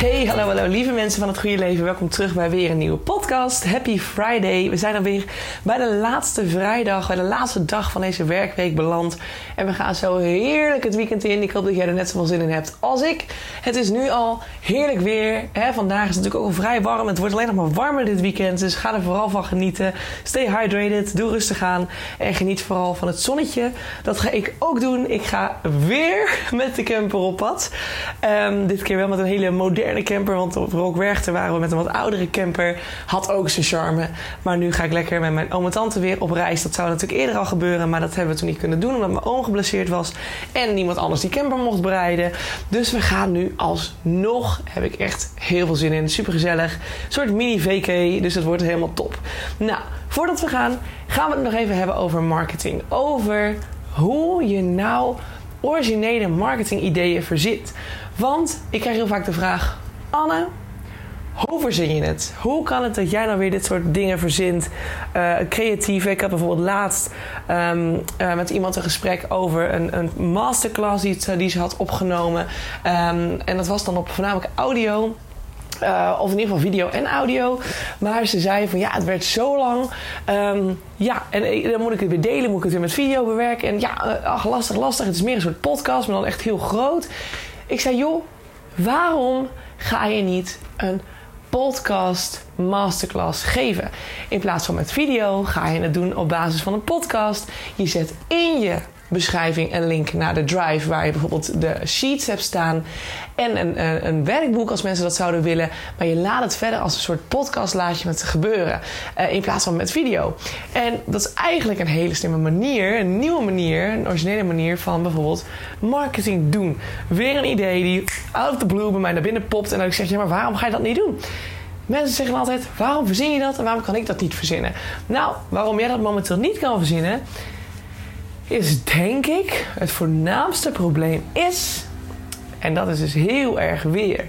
Hey, hallo, hallo, lieve mensen van het goede leven. Welkom terug bij weer een nieuwe podcast. Happy Friday. We zijn alweer bij de laatste vrijdag, bij de laatste dag van deze werkweek beland. En we gaan zo heerlijk het weekend in. Ik hoop dat jij er net zoveel zin in hebt als ik. Het is nu al heerlijk weer. Vandaag is het natuurlijk ook al vrij warm. Het wordt alleen nog maar warmer dit weekend. Dus ga er vooral van genieten. Stay hydrated. Doe rustig aan. En geniet vooral van het zonnetje. Dat ga ik ook doen. Ik ga weer met de camper op pad. Um, dit keer wel met een hele moderne camper. Want op Rockwerchter waren we met een wat oudere camper. Had ook zijn charme. Maar nu ga ik lekker met mijn oom en tante weer op reis. Dat zou natuurlijk eerder al gebeuren. Maar dat hebben we toen niet kunnen doen. Omdat mijn oom geblesseerd was. En niemand anders die camper mocht bereiden. Dus we gaan nu alsnog. Heb ik echt heel veel zin in. Super gezellig. Een soort mini VK. Dus het wordt helemaal top. Nou, voordat we gaan. Gaan we het nog even hebben over marketing. Over hoe je nou originele marketingideeën verzint. Want ik krijg heel vaak de vraag: Anne, hoe verzin je het? Hoe kan het dat jij nou weer dit soort dingen verzint? Uh, creatief. Ik had bijvoorbeeld laatst um, uh, met iemand een gesprek over een, een masterclass die, die, ze had opgenomen. Um, en dat was dan op voornamelijk audio. Of in ieder geval video en audio. Maar ze zei van ja, het werd zo lang. Um, ja, en dan moet ik het weer delen, moet ik het weer met video bewerken. En ja, ach, lastig, lastig. Het is meer een soort podcast, maar dan echt heel groot. Ik zei, joh, waarom ga je niet een podcast masterclass geven? In plaats van met video ga je het doen op basis van een podcast. Je zet in je beschrijving een link naar de drive waar je bijvoorbeeld de sheets hebt staan en een, een, werkboek als mensen dat zouden willen. Maar je laat het verder als een soort podcast laat je het gebeuren uh, in plaats van met video. En dat is eigenlijk een hele slimme manier, een nieuwe manier, een originele manier van bijvoorbeeld marketing doen. Weer een idee die out of the blue bij mij naar binnen popt en dat ik zeg ja maar waarom ga je dat niet doen? Mensen zeggen altijd: waarom verzin je dat en waarom kan ik dat niet verzinnen? Nou, waarom jij dat momenteel niet kan verzinnen, is denk ik het voornaamste probleem is, en dat is dus heel erg weer,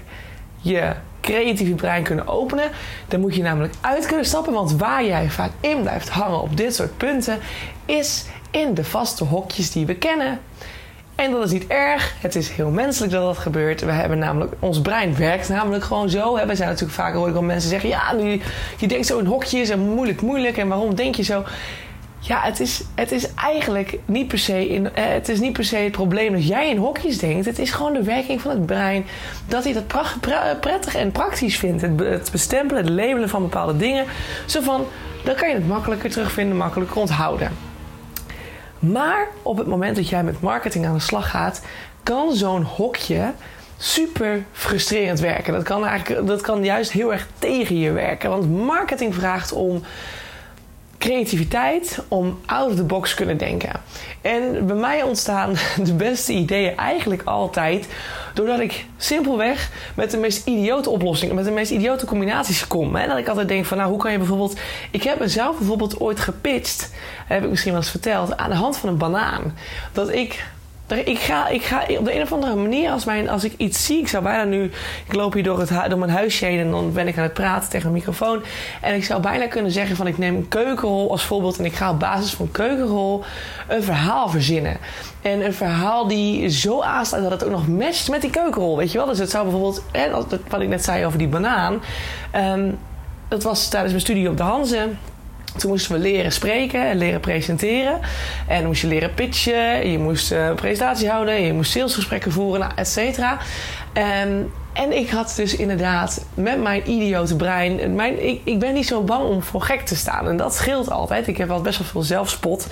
je creatieve brein kunnen openen. Dan moet je namelijk uit kunnen stappen, want waar jij vaak in blijft hangen op dit soort punten, is in de vaste hokjes die we kennen. En dat is niet erg. Het is heel menselijk dat dat gebeurt. We hebben namelijk, ons brein werkt namelijk gewoon zo. We zijn natuurlijk vaak hoor ik al mensen zeggen: ja, nu, je denkt zo in hokjes en moeilijk, moeilijk. En waarom denk je zo? Ja, het is, het is eigenlijk niet per, se in, eh, het is niet per se het probleem dat jij in hokjes denkt. Het is gewoon de werking van het brein. Dat hij dat prettig en praktisch vindt. Het, het, bestempelen, het labelen van bepaalde dingen. Zo van, dan kan je het makkelijker terugvinden, makkelijker onthouden. Maar op het moment dat jij met marketing aan de slag gaat, kan zo'n hokje super frustrerend werken. Dat kan, eigenlijk, dat kan juist heel erg tegen je werken. Want marketing vraagt om creativiteit om out of the box kunnen denken. En bij mij ontstaan de beste ideeën eigenlijk altijd doordat ik simpelweg met de meest idiote oplossingen, met de meest idiote combinaties kom. En dat ik altijd denk van nou, hoe kan je bijvoorbeeld. Ik heb mezelf bijvoorbeeld ooit gepitcht, heb ik misschien wel eens verteld, aan de hand van een banaan. Dat ik ik ga, ik ga op de een of andere manier, als, mijn, als ik iets zie, ik zou bijna nu, ik loop hier door, het, door mijn huisje heen en dan ben ik aan het praten tegen een microfoon. En ik zou bijna kunnen zeggen van ik neem een keukenrol als voorbeeld en ik ga op basis van keukenrol een verhaal verzinnen. En een verhaal die zo aansluit dat het ook nog matcht met die keukenrol, weet je wel. Dus het zou bijvoorbeeld, wat ik net zei over die banaan. Um, dat was tijdens mijn studie op de Hanzen. Toen moesten we leren spreken en leren presenteren. En moest je leren pitchen, je moest uh, presentatie houden, je moest salesgesprekken voeren, nou, et cetera. En ik had dus inderdaad met mijn idiote brein. Mijn, ik, ik ben niet zo bang om voor gek te staan. En dat scheelt altijd. Ik heb wel best wel veel zelfspot.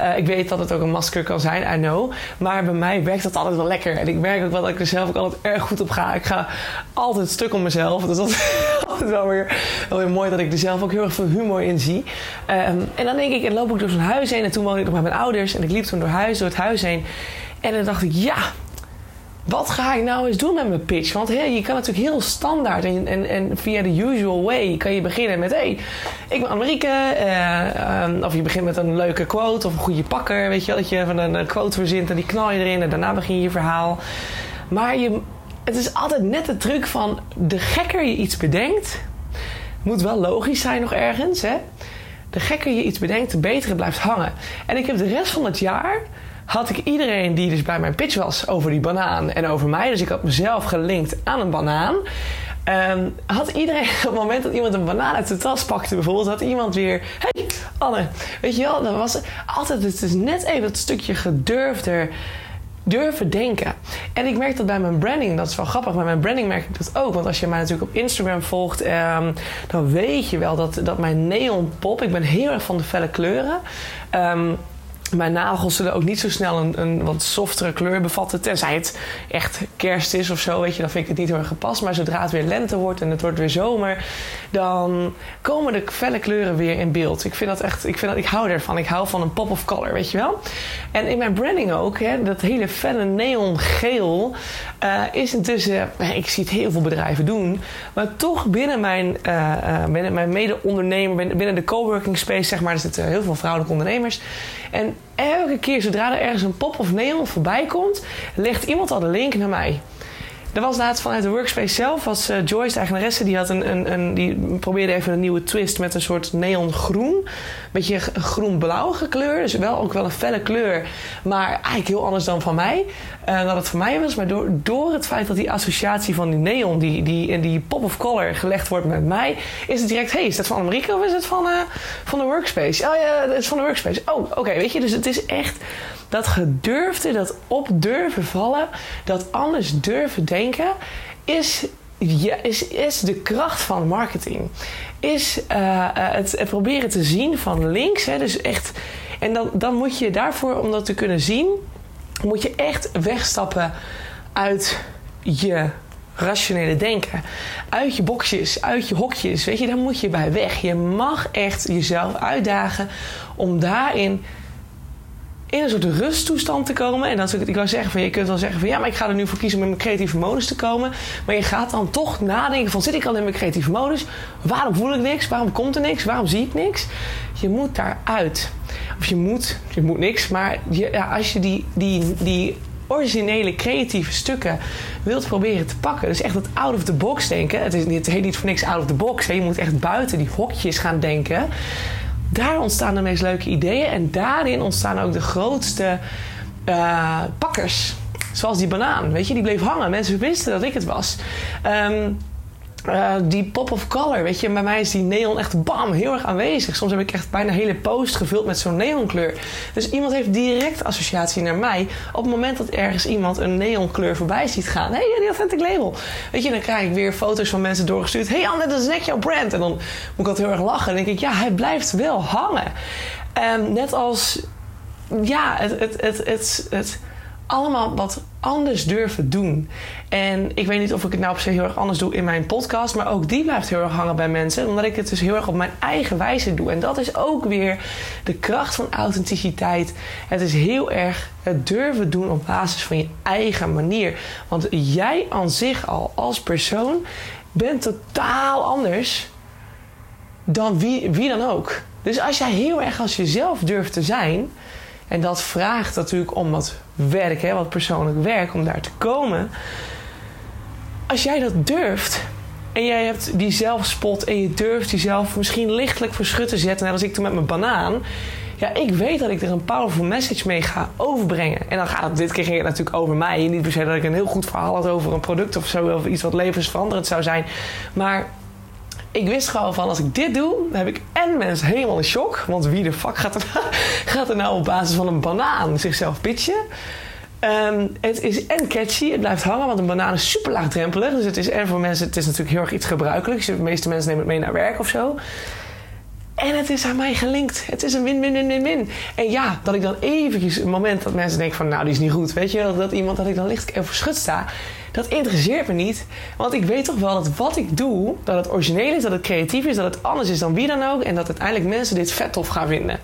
Uh, ik weet dat het ook een masker kan zijn, I know. Maar bij mij werkt dat altijd wel lekker. En ik merk ook wel dat ik er zelf ook altijd erg goed op ga. Ik ga altijd stuk om mezelf. Dus dat is altijd wel weer, wel weer mooi dat ik er zelf ook heel erg veel humor in zie. Um, en dan denk ik, en loop ik door zo'n huis heen. En toen woonde ik nog met mijn ouders. En ik liep toen door, huis, door het huis heen. En dan dacht ik, ja, wat ga ik nou eens doen met mijn pitch? Want hey, je kan natuurlijk heel standaard en, en, en, via de usual way kan je beginnen met: hey, ik ben Amerike. Uh, um, of je begint met een leuke quote of een goede pakker. Weet je wel, dat je van een quote verzint en die knal je erin en daarna begin je je verhaal. Maar je, het is altijd net de truc van: de gekker je iets bedenkt, moet wel logisch zijn nog ergens. Hè? De gekker je iets bedenkt, de beter het blijft hangen. En ik heb de rest van het jaar had ik iedereen die dus bij mijn pitch was over die banaan en over mij. Dus ik had mezelf gelinkt aan een banaan. Um, had iedereen op het moment dat iemand een banaan uit de tas pakte, bijvoorbeeld, had iemand weer. Hey, Anne, weet je wel, dat was altijd. Het is net even dat stukje gedurfder durven denken. En ik merk dat bij mijn branding, dat is wel grappig, bij mijn branding merk ik dat ook. Want als je mij natuurlijk op Instagram volgt, um, dan weet je wel dat, dat mijn neon pop, ik ben heel erg van de felle kleuren. Um, mijn nagels zullen ook niet zo snel een, een wat softere kleur bevatten. Tenzij het echt kerst is of zo, weet je, dan vind ik het niet heel erg gepast. Maar zodra het weer lente wordt en het wordt weer zomer, dan komen de felle kleuren weer in beeld. Ik vind dat echt, ik, vind dat, ik hou ervan. Ik hou van een pop of color, weet je wel. En in mijn branding ook, hè, dat hele felle neongeel uh, is intussen, ik zie het heel veel bedrijven doen, maar toch binnen mijn, uh, binnen mijn mede-ondernemer, binnen de coworking space, zeg maar, er zitten heel veel vrouwelijke ondernemers. En elke keer zodra er ergens een pop of neon voorbij komt, legt iemand al de link naar mij. Er was laatst vanuit de workspace zelf, was uh, Joyce, de eigenaresse, die, had een, een, een, die probeerde even een nieuwe twist met een soort neongroen. Een beetje groen-blauwige kleur, dus wel ook wel een felle kleur, maar eigenlijk heel anders dan van mij. Uh, dat het van mij was, maar door, door het feit dat die associatie van die neon, die, die, die pop of color gelegd wordt met mij, is het direct, hey, is dat van Amerika of is het van, uh, van de workspace? Oh ja, het is van de workspace. Oh, oké, weet je, dus het is echt dat gedurfde, dat op durven vallen, dat anders durven denken, is, is, is de kracht van marketing. Is uh, het, het, proberen te zien van links. Hè, dus echt, en dan, dan moet je daarvoor, om dat te kunnen zien, moet je echt wegstappen uit je rationele denken. Uit je boxjes, uit je hokjes. Weet je, daar moet je bij weg. Je mag echt jezelf uitdagen om daarin in een soort rusttoestand te komen. En dat ik wou zeggen van je kunt wel zeggen van ja, maar ik ga er nu voor kiezen om in mijn creatieve modus te komen. Maar je gaat dan toch nadenken van zit ik al in mijn creatieve modus? Waarom voel ik niks? Waarom komt er niks? Waarom zie ik niks? Je moet daaruit. Of je moet, je moet niks, maar je, ja, als je die, die, die originele creatieve stukken wilt proberen te pakken. Dus echt het out of the box denken. Het, is, het heet niet voor niks out of the box. Je moet echt buiten die hokjes gaan denken. Daar ontstaan de meest leuke ideeën en daarin ontstaan ook de grootste uh, pakkers. Zoals die banaan, weet je, die bleef hangen. Mensen wisten dat ik het was. Um, uh, die pop of color, weet je, bij mij is die neon echt bam, heel erg aanwezig. Soms heb ik echt bijna hele post gevuld met zo'n neonkleur. Dus iemand heeft direct associatie naar mij op het moment dat ergens iemand een neonkleur voorbij ziet gaan. Hé, hey, die authentic label. Weet je, dan krijg ik weer foto's van mensen doorgestuurd. Hé hey Anne, dat is net jouw brand. En dan moet ik altijd heel erg lachen. Dan denk ik, ja, hij blijft wel hangen. Um, net als, ja, het, het, het, het allemaal wat anders durven doen. En ik weet niet of ik het nou per se heel erg anders doe in mijn podcast, maar ook die blijft heel erg hangen bij mensen, omdat ik het dus heel erg op mijn eigen wijze doe. En dat is ook weer de kracht van authenticiteit. Het is heel erg het durven doen op basis van je eigen manier. Want jij aan zich al als persoon bent totaal anders dan wie, wie dan ook. Dus als jij heel erg als jezelf durft te zijn, en dat vraagt natuurlijk om wat werk, hè, wat persoonlijk werk, om daar te komen. Als jij dat durft en jij hebt die zelfspot en je durft jezelf misschien lichtelijk verschut te zetten, net als ik toen met mijn banaan. Ja, ik weet dat ik er een powerful message mee ga overbrengen. En dan gaat dit keer ging het natuurlijk over mij. Niet per se dat ik een heel goed verhaal had over een product of zo, of iets wat levensveranderend zou zijn. Maar ik wist gewoon van als ik dit doe, dan heb ik en mensen helemaal in shock. Want wie de fuck gaat er, gaat er nou op basis van een banaan zichzelf pitchen? Ehm, het is en catchy, het blijft hangen, want een banaan is super laagdrempelig. Dus het is en voor mensen, het is natuurlijk heel erg iets gebruikelijks. De meeste mensen nemen het mee naar werk of zo. En het is aan mij gelinkt. Het is een win-win-win-win. En ja, dat ik dan eventjes een moment dat mensen denken van... nou, die is niet goed. Weet je, dat iemand dat ik dan licht over schut sta... dat interesseert me niet. Want ik weet toch wel dat wat ik doe... dat het origineel is, dat het creatief is... dat het anders is dan wie dan ook... en dat uiteindelijk mensen dit vet tof gaan vinden.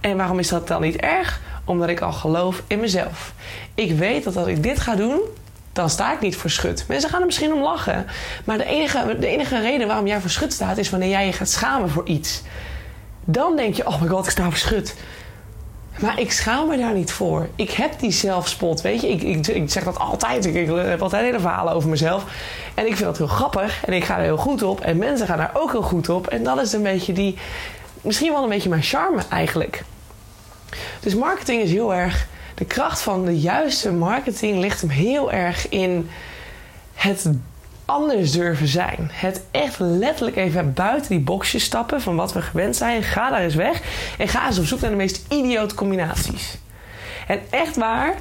En waarom is dat dan niet erg? Omdat ik al geloof in mezelf. Ik weet dat als ik dit ga doen dan sta ik niet voor schut. Mensen gaan er misschien om lachen. Maar de enige, de enige reden waarom jij voor schut staat... is wanneer jij je gaat schamen voor iets. Dan denk je, oh my god, ik sta voor schut. Maar ik schaam me daar niet voor. Ik heb die zelfspot, weet je. Ik, ik, ik zeg dat altijd. Ik, ik, heb altijd hele verhalen over mezelf. En ik vind dat heel grappig. En ik ga er heel goed op. En mensen gaan daar ook heel goed op. En dat is een beetje die... Misschien wel een beetje mijn charme eigenlijk. Dus marketing is heel erg de kracht van de juiste marketing ligt hem heel erg in het anders durven zijn. Het echt letterlijk even buiten die boxjes stappen van wat we gewend zijn. Ga daar eens weg en ga eens op zoek naar de meest idiote combinaties. En echt waar,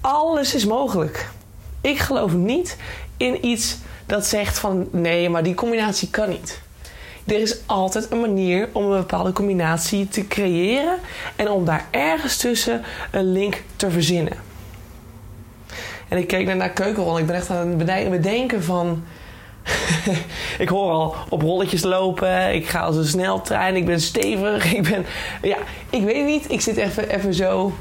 alles is mogelijk. Ik geloof niet in iets dat zegt van nee, maar die combinatie kan niet. Er is altijd een manier om een bepaalde combinatie te creëren en om daar ergens tussen een link te verzinnen. En ik keek naar, naar keukenrol. Ik ben echt aan het bedenken van. ik hoor al op rolletjes lopen. Ik ga als een sneltrein. Ik ben stevig. Ik ben. Ja, ik weet niet. Ik zit even, even zo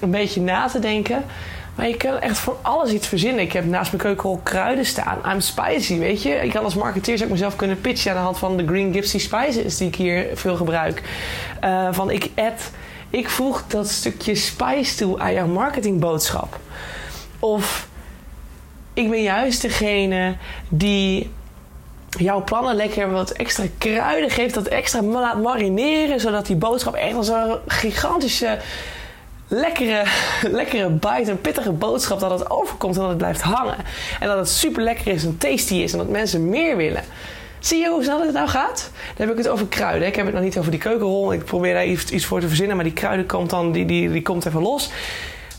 een beetje na te denken. Maar je kan echt voor alles iets verzinnen. Ik heb naast mijn keukenrol kruiden staan. I'm spicy, weet je. Ik kan als marketeer zou ik mezelf kunnen pitchen aan de hand van de Green Gypsy Spices die ik hier veel gebruik. Uh, van ik add, ik voeg dat stukje spice toe aan jouw marketingboodschap. Of ik ben juist degene die jouw plannen lekker wat extra kruiden geeft, dat extra laat marineren, zodat die boodschap echt als een gigantische lekkere, lekkere bite, een pittige boodschap dat het overkomt en dat het blijft hangen. En dat het super lekker is en tasty is en dat mensen meer willen. Zie je hoe snel het nou gaat? Dan heb ik het over kruiden. Ik heb het nog niet over die keukenrol. Ik probeer daar iets, iets voor te verzinnen, maar die kruiden komt dan, die, die, die komt even los.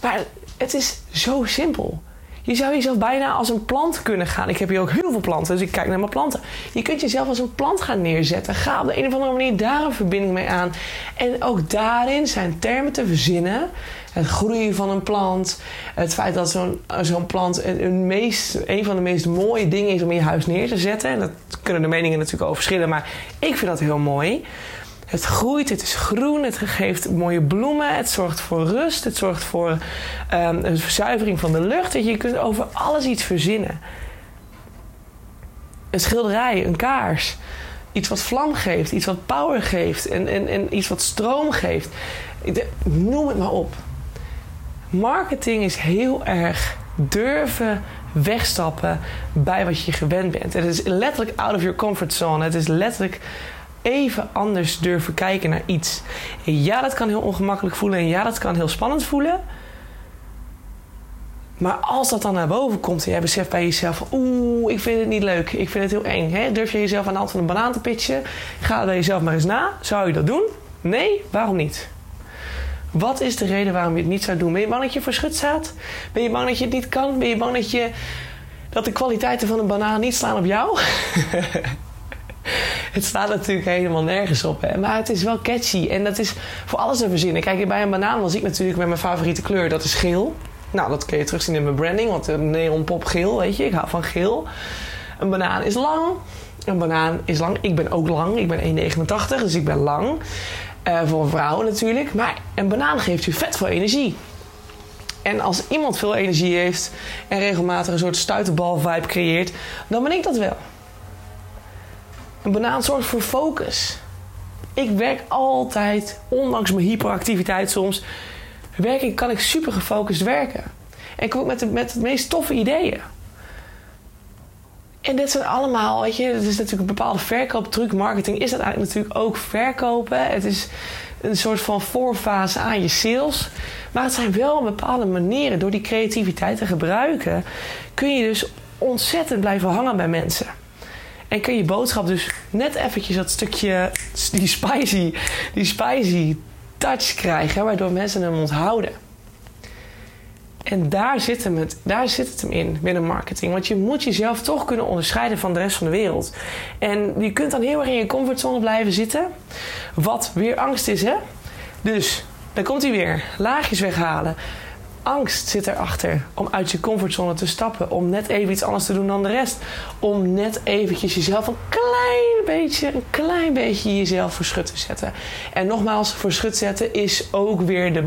Maar het is zo simpel. Je zou jezelf bijna als een plant kunnen gaan. Ik heb hier ook heel veel planten, dus ik kijk naar mijn planten. Je kunt jezelf als een plant gaan neerzetten. Ga op de een of andere manier daar een verbinding mee aan. En ook daarin zijn termen te verzinnen. Het groeien van een plant. Het feit dat zo'n plant een, meest, een van de meest mooie dingen is om in je huis neer te zetten. En dat kunnen de meningen natuurlijk over verschillen, maar ik vind dat heel mooi. Het groeit, het is groen, het geeft mooie bloemen, het zorgt voor rust, het zorgt voor um, een verzuivering van de lucht. Dat je kunt over alles iets verzinnen. Een schilderij, een kaars, iets wat vlam geeft, iets wat power geeft en, en, en iets wat stroom geeft. Noem het maar op. Marketing is heel erg durven wegstappen bij wat je gewend bent. Het is letterlijk out of your comfort zone. Het is letterlijk even anders durven kijken naar iets. En ja, dat kan heel ongemakkelijk voelen en ja, dat kan heel spannend voelen. Maar als dat dan naar boven komt en jij beseft bij jezelf: oeh, ik vind het niet leuk, ik vind het heel eng. Hè? Durf je jezelf aan de hand van een banaan te pitchen? Ga bij jezelf maar eens na. Zou je dat doen? Nee, waarom niet? Wat is de reden waarom je het niet zou doen? Ben je bang dat je voor schut staat? Ben je bang dat je het niet kan? Ben je bang dat, je, dat de kwaliteiten van een banaan niet slaan op jou? het staat natuurlijk helemaal nergens op. Hè? Maar het is wel catchy. En dat is voor alles te verzinnen. Kijk, bij een banaan was ik natuurlijk met mijn favoriete kleur. Dat is geel. Nou, dat kun je terugzien in mijn branding. Want een neon pop geel, weet je. Ik hou van geel. Een banaan is lang. Een banaan is lang. Ik ben ook lang. Ik ben 1,89. Dus ik ben lang. Uh, voor een vrouw natuurlijk. Maar een banaan geeft je vet veel energie. En als iemand veel energie heeft en regelmatig een soort stuiterbal-vibe creëert, dan ben ik dat wel. Een banaan zorgt voor focus. Ik werk altijd, ondanks mijn hyperactiviteit soms, werk ik, kan ik super gefocust werken. En ik kom ook met de, met de meest toffe ideeën. En dit zijn allemaal, weet je, het is natuurlijk een bepaalde verkooptruc. Marketing is dat eigenlijk natuurlijk ook verkopen. Het is een soort van voorfase aan je sales. Maar het zijn wel bepaalde manieren. Door die creativiteit te gebruiken, kun je dus ontzettend blijven hangen bij mensen. En kun je boodschap dus net eventjes dat stukje, die spicy, die spicy touch krijgen, waardoor mensen hem onthouden. En daar zit, hem het, daar zit het hem in binnen marketing. Want je moet jezelf toch kunnen onderscheiden van de rest van de wereld. En je kunt dan heel erg in je comfortzone blijven zitten. Wat weer angst is, hè? Dus, dan komt hij weer. Laagjes weghalen. Angst zit erachter om uit je comfortzone te stappen. Om net even iets anders te doen dan de rest. Om net eventjes jezelf een klein beetje, een klein beetje jezelf voor schut te zetten. En nogmaals, voor schut zetten is ook weer de,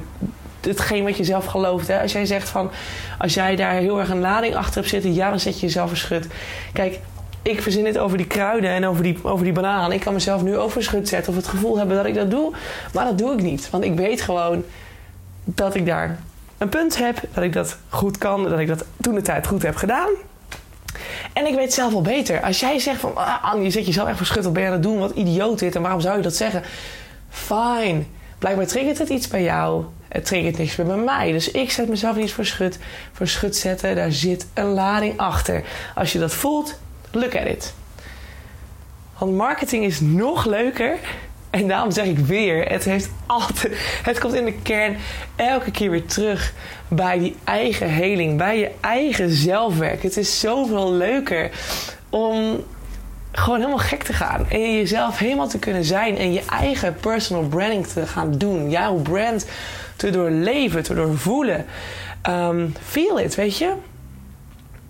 hetgeen wat je zelf gelooft. Hè? Als jij zegt van, als jij daar heel erg een lading achter hebt zitten, ja, dan zet je jezelf verschut. Kijk, ik verzin het over die kruiden en over die, over die banaan. Ik kan mezelf nu over schut zetten of het gevoel hebben dat ik dat doe. Maar dat doe ik niet. Want ik weet gewoon dat ik daar een punt heb, dat ik dat goed kan, dat ik dat toen de tijd goed heb gedaan. En ik weet zelf wel beter. Als jij zegt van, ah, je zet jezelf echt verschut, wat ben je aan het doen? Wat idioot dit en waarom zou je dat zeggen? Fine. Blijkbaar triggert het iets bij jou. Het triggert niks meer bij mij. Dus ik zet mezelf niet voor schut. Voor schut zetten, daar zit een lading achter. Als je dat voelt, look at it. Want marketing is nog leuker. En daarom zeg ik weer, het heeft altijd, het komt in de kern elke keer weer terug bij die eigen heling, bij je eigen zelfwerk. Het is zoveel leuker om gewoon helemaal gek te gaan. En jezelf helemaal te kunnen zijn. En je eigen personal branding te gaan doen. Jouw brand te doorleven, te doorvoelen. Um, feel it, weet je?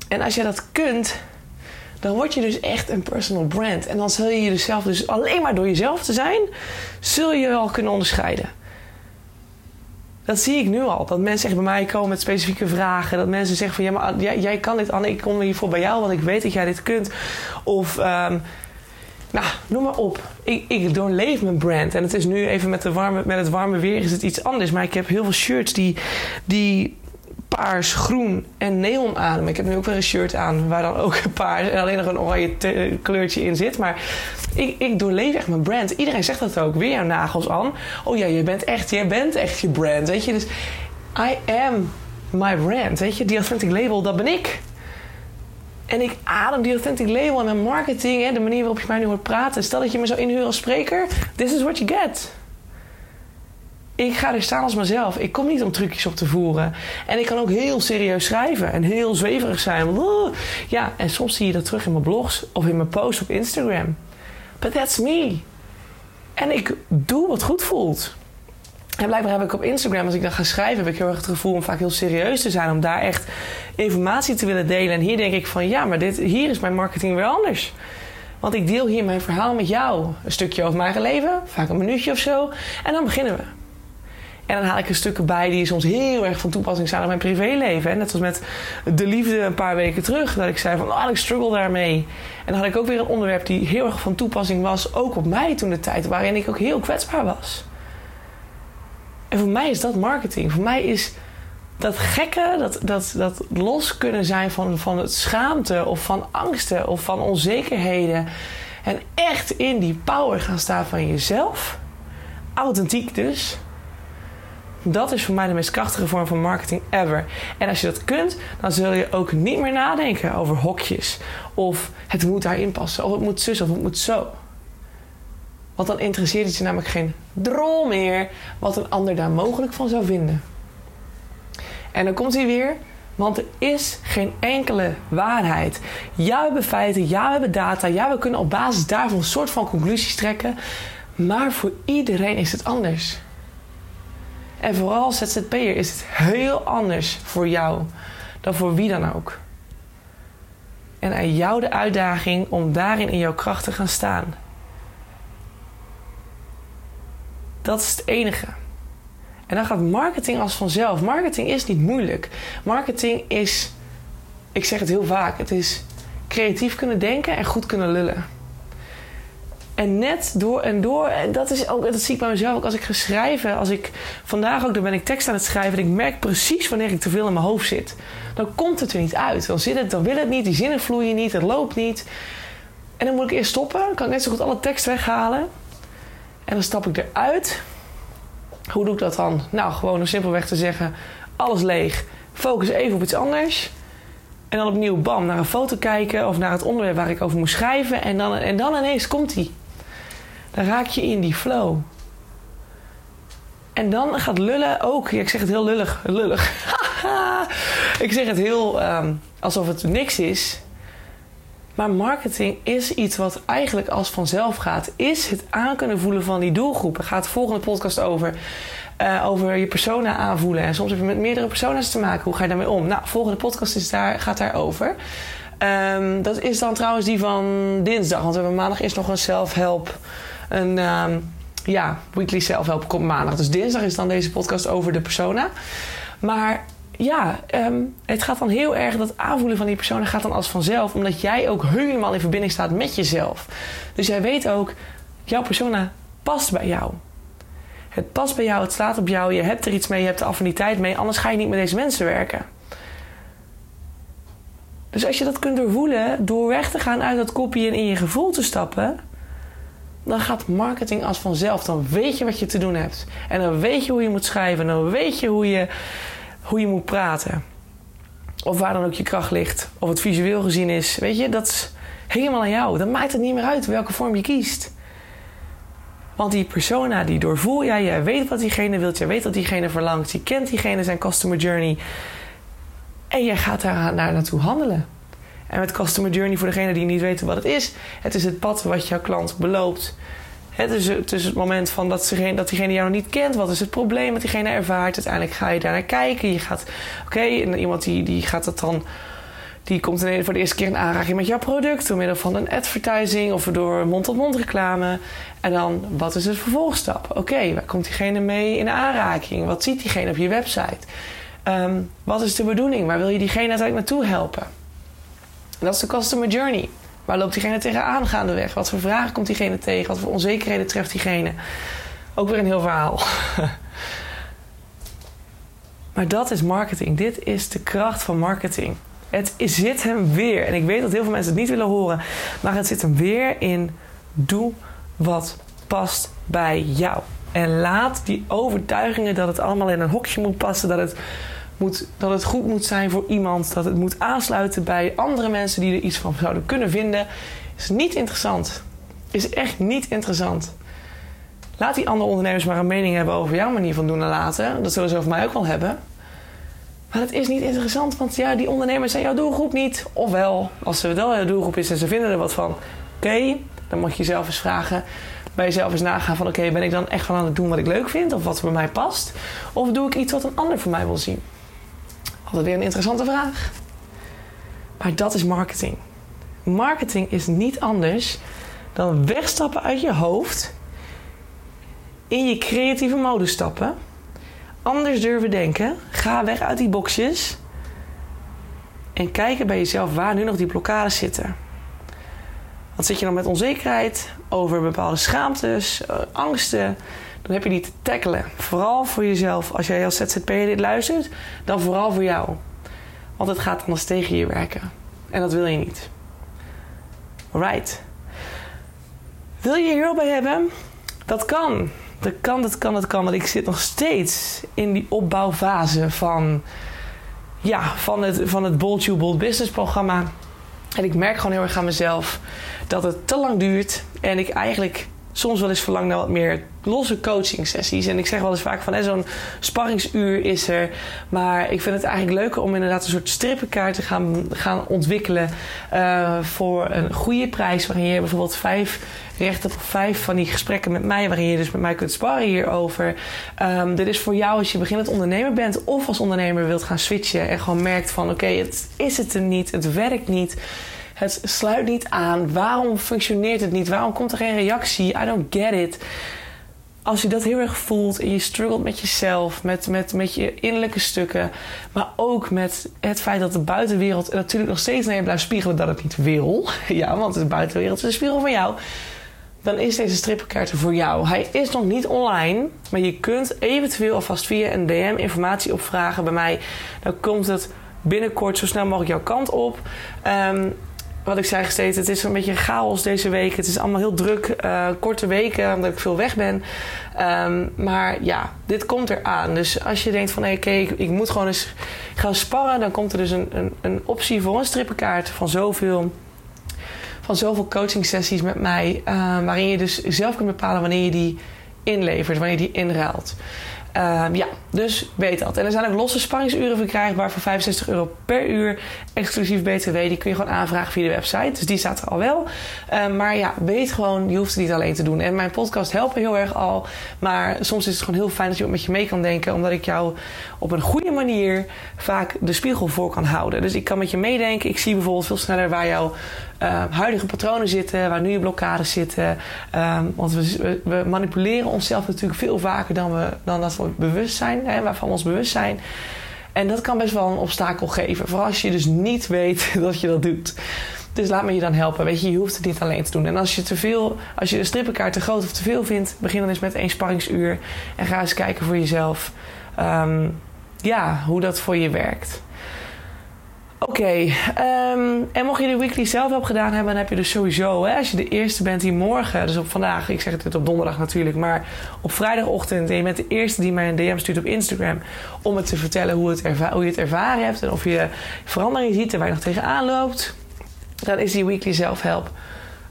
En als je dat kunt, dan word je dus echt een personal brand. En dan zul je jezelf dus alleen maar door jezelf te zijn, zul je al kunnen onderscheiden. Dat zie ik nu al. Dat mensen echt bij mij komen met specifieke vragen. Dat mensen zeggen van ja, maar jij, kan dit, Anne. Ik kom hiervoor bij jou, want ik weet dat jij dit kunt. Of um, nou, noem maar op. Ik, ik doorleef mijn brand. En het is nu even met, de warme, met het warme weer is het iets anders. Maar ik heb heel veel shirts die, die paars, groen en neon ademen. Ik heb nu ook weer een shirt aan waar dan ook paars en alleen nog een oranje kleurtje in zit. Maar ik, ik doorleef echt mijn brand. Iedereen zegt dat ook. Weer jouw nagels aan. Oh ja, je bent echt, jij bent echt je brand. Weet je, dus I am my brand. Weet je, die authentic label, dat ben ik. En ik adem die authentic label en mijn marketing, hè, de manier waarop je mij nu hoort praten. Stel dat je me zo inhuurt als spreker. This is what you get. Ik ga er staan als mezelf. Ik kom niet om trucjes op te voeren. En ik kan ook heel serieus schrijven en heel zweverig zijn. Ja, en soms zie je dat terug in mijn blogs of in mijn posts op Instagram. But that's me. En ik doe wat goed voelt. En blijkbaar heb ik op Instagram, als ik dan ga schrijven, heb ik heel erg het gevoel om vaak heel serieus te zijn. Om daar echt informatie te willen delen. En hier denk ik van ja, maar dit, hier is mijn marketing weer anders. Want ik deel hier mijn verhaal met jou. Een stukje over mijn eigen leven, vaak een minuutje of zo. En dan beginnen we. En dan haal ik er stukken bij die soms heel erg van toepassing zijn op mijn privéleven. Net als met de liefde een paar weken terug. Dat ik zei van, oh, ik struggle daarmee. En dan had ik ook weer een onderwerp die heel erg van toepassing was. Ook op mij toen de tijd. Waarin ik ook heel kwetsbaar was. En voor mij is dat marketing. Voor mij is dat gekke, dat, dat, dat los kunnen zijn van, van het schaamte of van angsten of van onzekerheden. En echt in die power gaan staan van jezelf. Authentiek dus. Dat is voor mij de meest krachtige vorm van marketing ever. En als je dat kunt, dan zul je ook niet meer nadenken over hokjes. Of het moet daarin passen. Of het moet zus of het moet zo. Want dan interesseert het je namelijk geen drol meer wat een ander daar mogelijk van zou vinden. En dan komt hij weer, want er is geen enkele waarheid. Ja, we hebben feiten, ja, we hebben data, ja, we kunnen op basis daarvan een soort van conclusies trekken. Maar voor iedereen is het anders. En vooral ZZP'er is het heel anders voor jou dan voor wie dan ook. En aan jou de uitdaging om daarin in jouw kracht te gaan staan. Dat is het enige. En dan gaat marketing als vanzelf. Marketing is niet moeilijk. Marketing is, ik zeg het heel vaak, het is creatief kunnen denken en goed kunnen lullen. En net door en door, en dat, is ook, dat zie ik bij mezelf ook als ik ga schrijven. Als ik vandaag ook, dan ben ik tekst aan het schrijven. En ik merk precies wanneer ik te veel in mijn hoofd zit. Dan komt het er niet uit. Dan, zit het, dan wil het niet, die zinnen vloeien niet, het loopt niet. En dan moet ik eerst stoppen. Dan kan ik net zo goed alle tekst weghalen. En dan stap ik eruit. Hoe doe ik dat dan? Nou, gewoon om simpelweg te zeggen: alles leeg. Focus even op iets anders. En dan opnieuw, bam, naar een foto kijken of naar het onderwerp waar ik over moet schrijven. En dan, en dan ineens komt hij. Dan raak je in die flow. En dan gaat lullen ook. Ja, ik zeg het heel lullig. Lullig. ik zeg het heel ehm, alsof het niks is. Maar marketing is iets wat eigenlijk als vanzelf gaat. Is het aan kunnen voelen van die doelgroepen. Gaat de volgende podcast over. Uh, over je persona aanvoelen. En soms heb je met meerdere persona's te maken. Hoe ga je daarmee om? Nou, volgende podcast is daar, gaat daarover. Um, dat is dan trouwens die van dinsdag. Want we hebben maandag is nog een self-help. Een um, ja, weekly self-help komt maandag. Dus dinsdag is dan deze podcast over de persona. Maar ja, um, het gaat dan heel erg, dat aanvoelen van die persona gaat dan als vanzelf. Omdat jij ook helemaal in verbinding staat met jezelf. Dus jij weet ook, jouw persona past bij jou. Het past bij jou, het slaat op jou, je hebt er iets mee, je hebt de affiniteit mee. Anders ga je niet met deze mensen werken. Dus als je dat kunt doorvoelen, door weg te gaan uit dat kopje en in je gevoel te stappen, dan gaat marketing als vanzelf. Dan weet je wat je te doen hebt. En dan weet je hoe je moet schrijven. En dan weet je hoe je, hoe je moet praten. Of waar dan ook je kracht ligt. Of het visueel gezien is. Weet je, dat is helemaal aan jou. Dan maakt het niet meer uit welke vorm je kiest. Want die persona, die doorvoel jij. Jij weet wat diegene wilt. Jij weet wat diegene verlangt. Je kent diegene zijn customer journey. En jij gaat daar naar naartoe handelen. En met Customer Journey, voor degene die niet weten wat het is, het is het pad wat jouw klant beloopt. Het is, het is het moment van dat, diegene, dat diegene jou nog niet kent. Wat is het probleem dat diegene ervaart? Uiteindelijk ga je daar naar kijken. Je gaat, oké, iemand die, die gaat het dan die komt voor de eerste keer in aanraking met jouw product door middel van een advertising of door mond-tot-mond reclame. En dan, wat is het vervolgstap? Oké, waar komt diegene mee in aanraking? Wat ziet diegene op je website? Um, wat is de bedoeling? Waar wil je diegene uiteindelijk naartoe helpen? Dat is de customer journey. Waar loopt diegene tegenaan gaandeweg? Wat voor vragen komt diegene tegen? Wat voor onzekerheden treft diegene? Ook weer een heel verhaal. maar dat is marketing. Dit is de kracht van marketing. Het zit hem weer. En ik weet dat heel veel mensen het niet willen horen. Maar het zit hem weer in doe wat past bij jou. En laat die overtuigingen dat het allemaal in een hokje moet passen. Dat het moet, dat het goed moet zijn voor iemand, dat het moet aansluiten bij andere mensen die er iets van zouden kunnen vinden, is niet interessant. Is echt niet interessant. Laat die andere ondernemers maar een mening hebben over jouw manier van doen en laten. Dat zullen ze over mij ook wel hebben. Maar het is niet interessant, want ja, die ondernemers zijn jouw doelgroep niet. Ofwel, als ze wel jouw doelgroep is en ze vinden er wat van, oké, dan moet je jezelf eens vragen, bij jezelf eens nagaan van oké, ben ik dan echt van aan het doen wat ik leuk vind of wat bij mij past? Of doe ik iets wat een ander voor mij wil zien? Altijd weer een interessante vraag. Maar dat is marketing. Marketing is niet anders dan wegstappen uit je hoofd, in je creatieve modus stappen, anders durven denken, ga weg uit die boxjes en kijken bij jezelf waar nu nog die blokkades zitten. Wat zit je dan met onzekerheid over bepaalde schaamtes, eh, angsten? Dan heb je die te tackelen. Vooral voor jezelf. Als jij als ZZP'er dit luistert, dan vooral voor jou. Want het gaat anders tegen je werken. En dat wil je niet. Right. Wil je hier hulp bij hebben? Dat kan. Dat kan, dat kan, dat kan. Want ik zit nog steeds in die opbouwfase van, ja, van het, van het Bold You Bold Business programma. En ik merk gewoon heel erg aan mezelf dat het te lang duurt. En ik eigenlijk soms wel eens verlang naar wat meer losse coaching sessies. En ik zeg wel eens vaak van zo'n sparringsuur is er. Maar ik vind het eigenlijk leuker om inderdaad een soort strippenkaart te gaan, gaan ontwikkelen. Uh, voor een goede prijs. Waarin je bijvoorbeeld vijf rechten op vijf van die gesprekken met mij. Waarin je dus met mij kunt sparren hierover. Um, dit is voor jou als je beginnend ondernemer bent. Of als ondernemer wilt gaan switchen. En gewoon merkt van oké, het is het er niet. Het werkt niet. Het sluit niet aan. Waarom functioneert het niet? Waarom komt er geen reactie? I don't get it. Als je dat heel erg voelt en je struggelt met jezelf, met, met, met je innerlijke stukken, maar ook met het feit dat de buitenwereld natuurlijk nog steeds naar je blijft spiegelen dat het niet wil. Ja, want de buitenwereld is een spiegel van jou. Dan is deze strippenkaart voor jou. Hij is nog niet online, maar je kunt eventueel alvast via een DM informatie opvragen bij mij. Dan komt het binnenkort zo snel mogelijk jouw kant op. Um, wat ik zei steeds, het is een beetje chaos deze week. Het is allemaal heel druk, uh, korte weken, omdat ik veel weg ben. Um, maar ja, dit komt eraan. Dus als je denkt van, hé, ik moet gewoon eens gaan sparren... dan komt er dus een, een, een optie voor een strippenkaart van zoveel... van zoveel coaching sessies met mij... Uh, waarin je dus zelf kunt bepalen wanneer je die inlevert, wanneer je die inruilt. Ehm, ja, dus weet dat. En er zijn ook losse spanningsuren verkrijgbaar voor 65 euro per uur. Exclusief BTW. Die kun je gewoon aanvragen via de website. Dus die staat er al wel. Ehm, maar ja, weet gewoon, je hoeft het niet alleen te doen. En mijn podcast helpen heel erg al. Maar soms is het gewoon heel fijn dat je ook met je mee kan denken. Omdat ik jou op een goede manier vaak de spiegel voor kan houden. Dus ik kan met je meedenken. Ik zie bijvoorbeeld veel sneller waar jouw uh, huidige patronen zitten, waar nu je blokkades zitten. Um, want we, we, manipuleren onszelf natuurlijk veel vaker dan, we, dan dat we bewust zijn, hè, waarvan we ons bewust zijn. En dat kan best wel een obstakel geven. Vooral als je dus niet weet dat je dat doet. Dus laat me je dan helpen. Weet je, je hoeft het niet alleen te doen. En als je te veel, als je de strippenkaart te groot of te veel vindt, begin dan eens met één sparringsuur. En ga eens kijken voor jezelf. Um, ja, hoe dat voor je werkt. Oké, ehm, en mocht je de weekly zelf zelfhelp gedaan hebben, dan heb je dus sowieso, hè, als je de eerste bent die morgen, dus op vandaag, ik zeg het op donderdag natuurlijk, maar op vrijdagochtend en je bent de eerste die mij een DM stuurt op Instagram om het te vertellen hoe, het je het ervaren hebt en of je verandering ziet en waar je nog tegenaan loopt, dan is die weekly zelfhelp.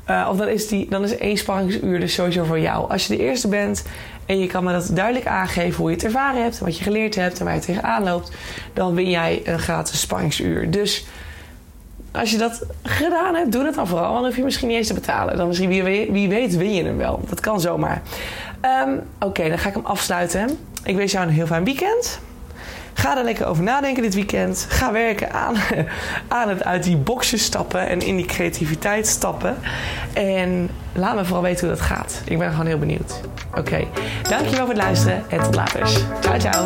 Uh, of dan is, die, dan is één sparringsuur dus sowieso voor jou. Als je de eerste bent en je kan me dat duidelijk aangeven hoe je het ervaren hebt, wat je geleerd hebt en waar je tegenaan loopt, dan win jij een gratis spanningsuur. Dus als je dat gedaan hebt, doe dat dan vooral. Dan hoef je misschien niet eens te betalen. Dan misschien, wie, wie weet, win je hem wel. Dat kan zomaar. Um, Oké, dan ga ik hem afsluiten. Ik wens jou een heel fijn weekend. Ga er lekker over nadenken dit weekend. Ga werken aan, aan het uit die boxjes stappen en in die creativiteit stappen. En laat me vooral weten hoe dat gaat. Ik ben gewoon heel benieuwd. Oké, dankjewel voor het luisteren en tot later. Ciao, ciao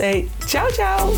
Hey, ciao, ciao.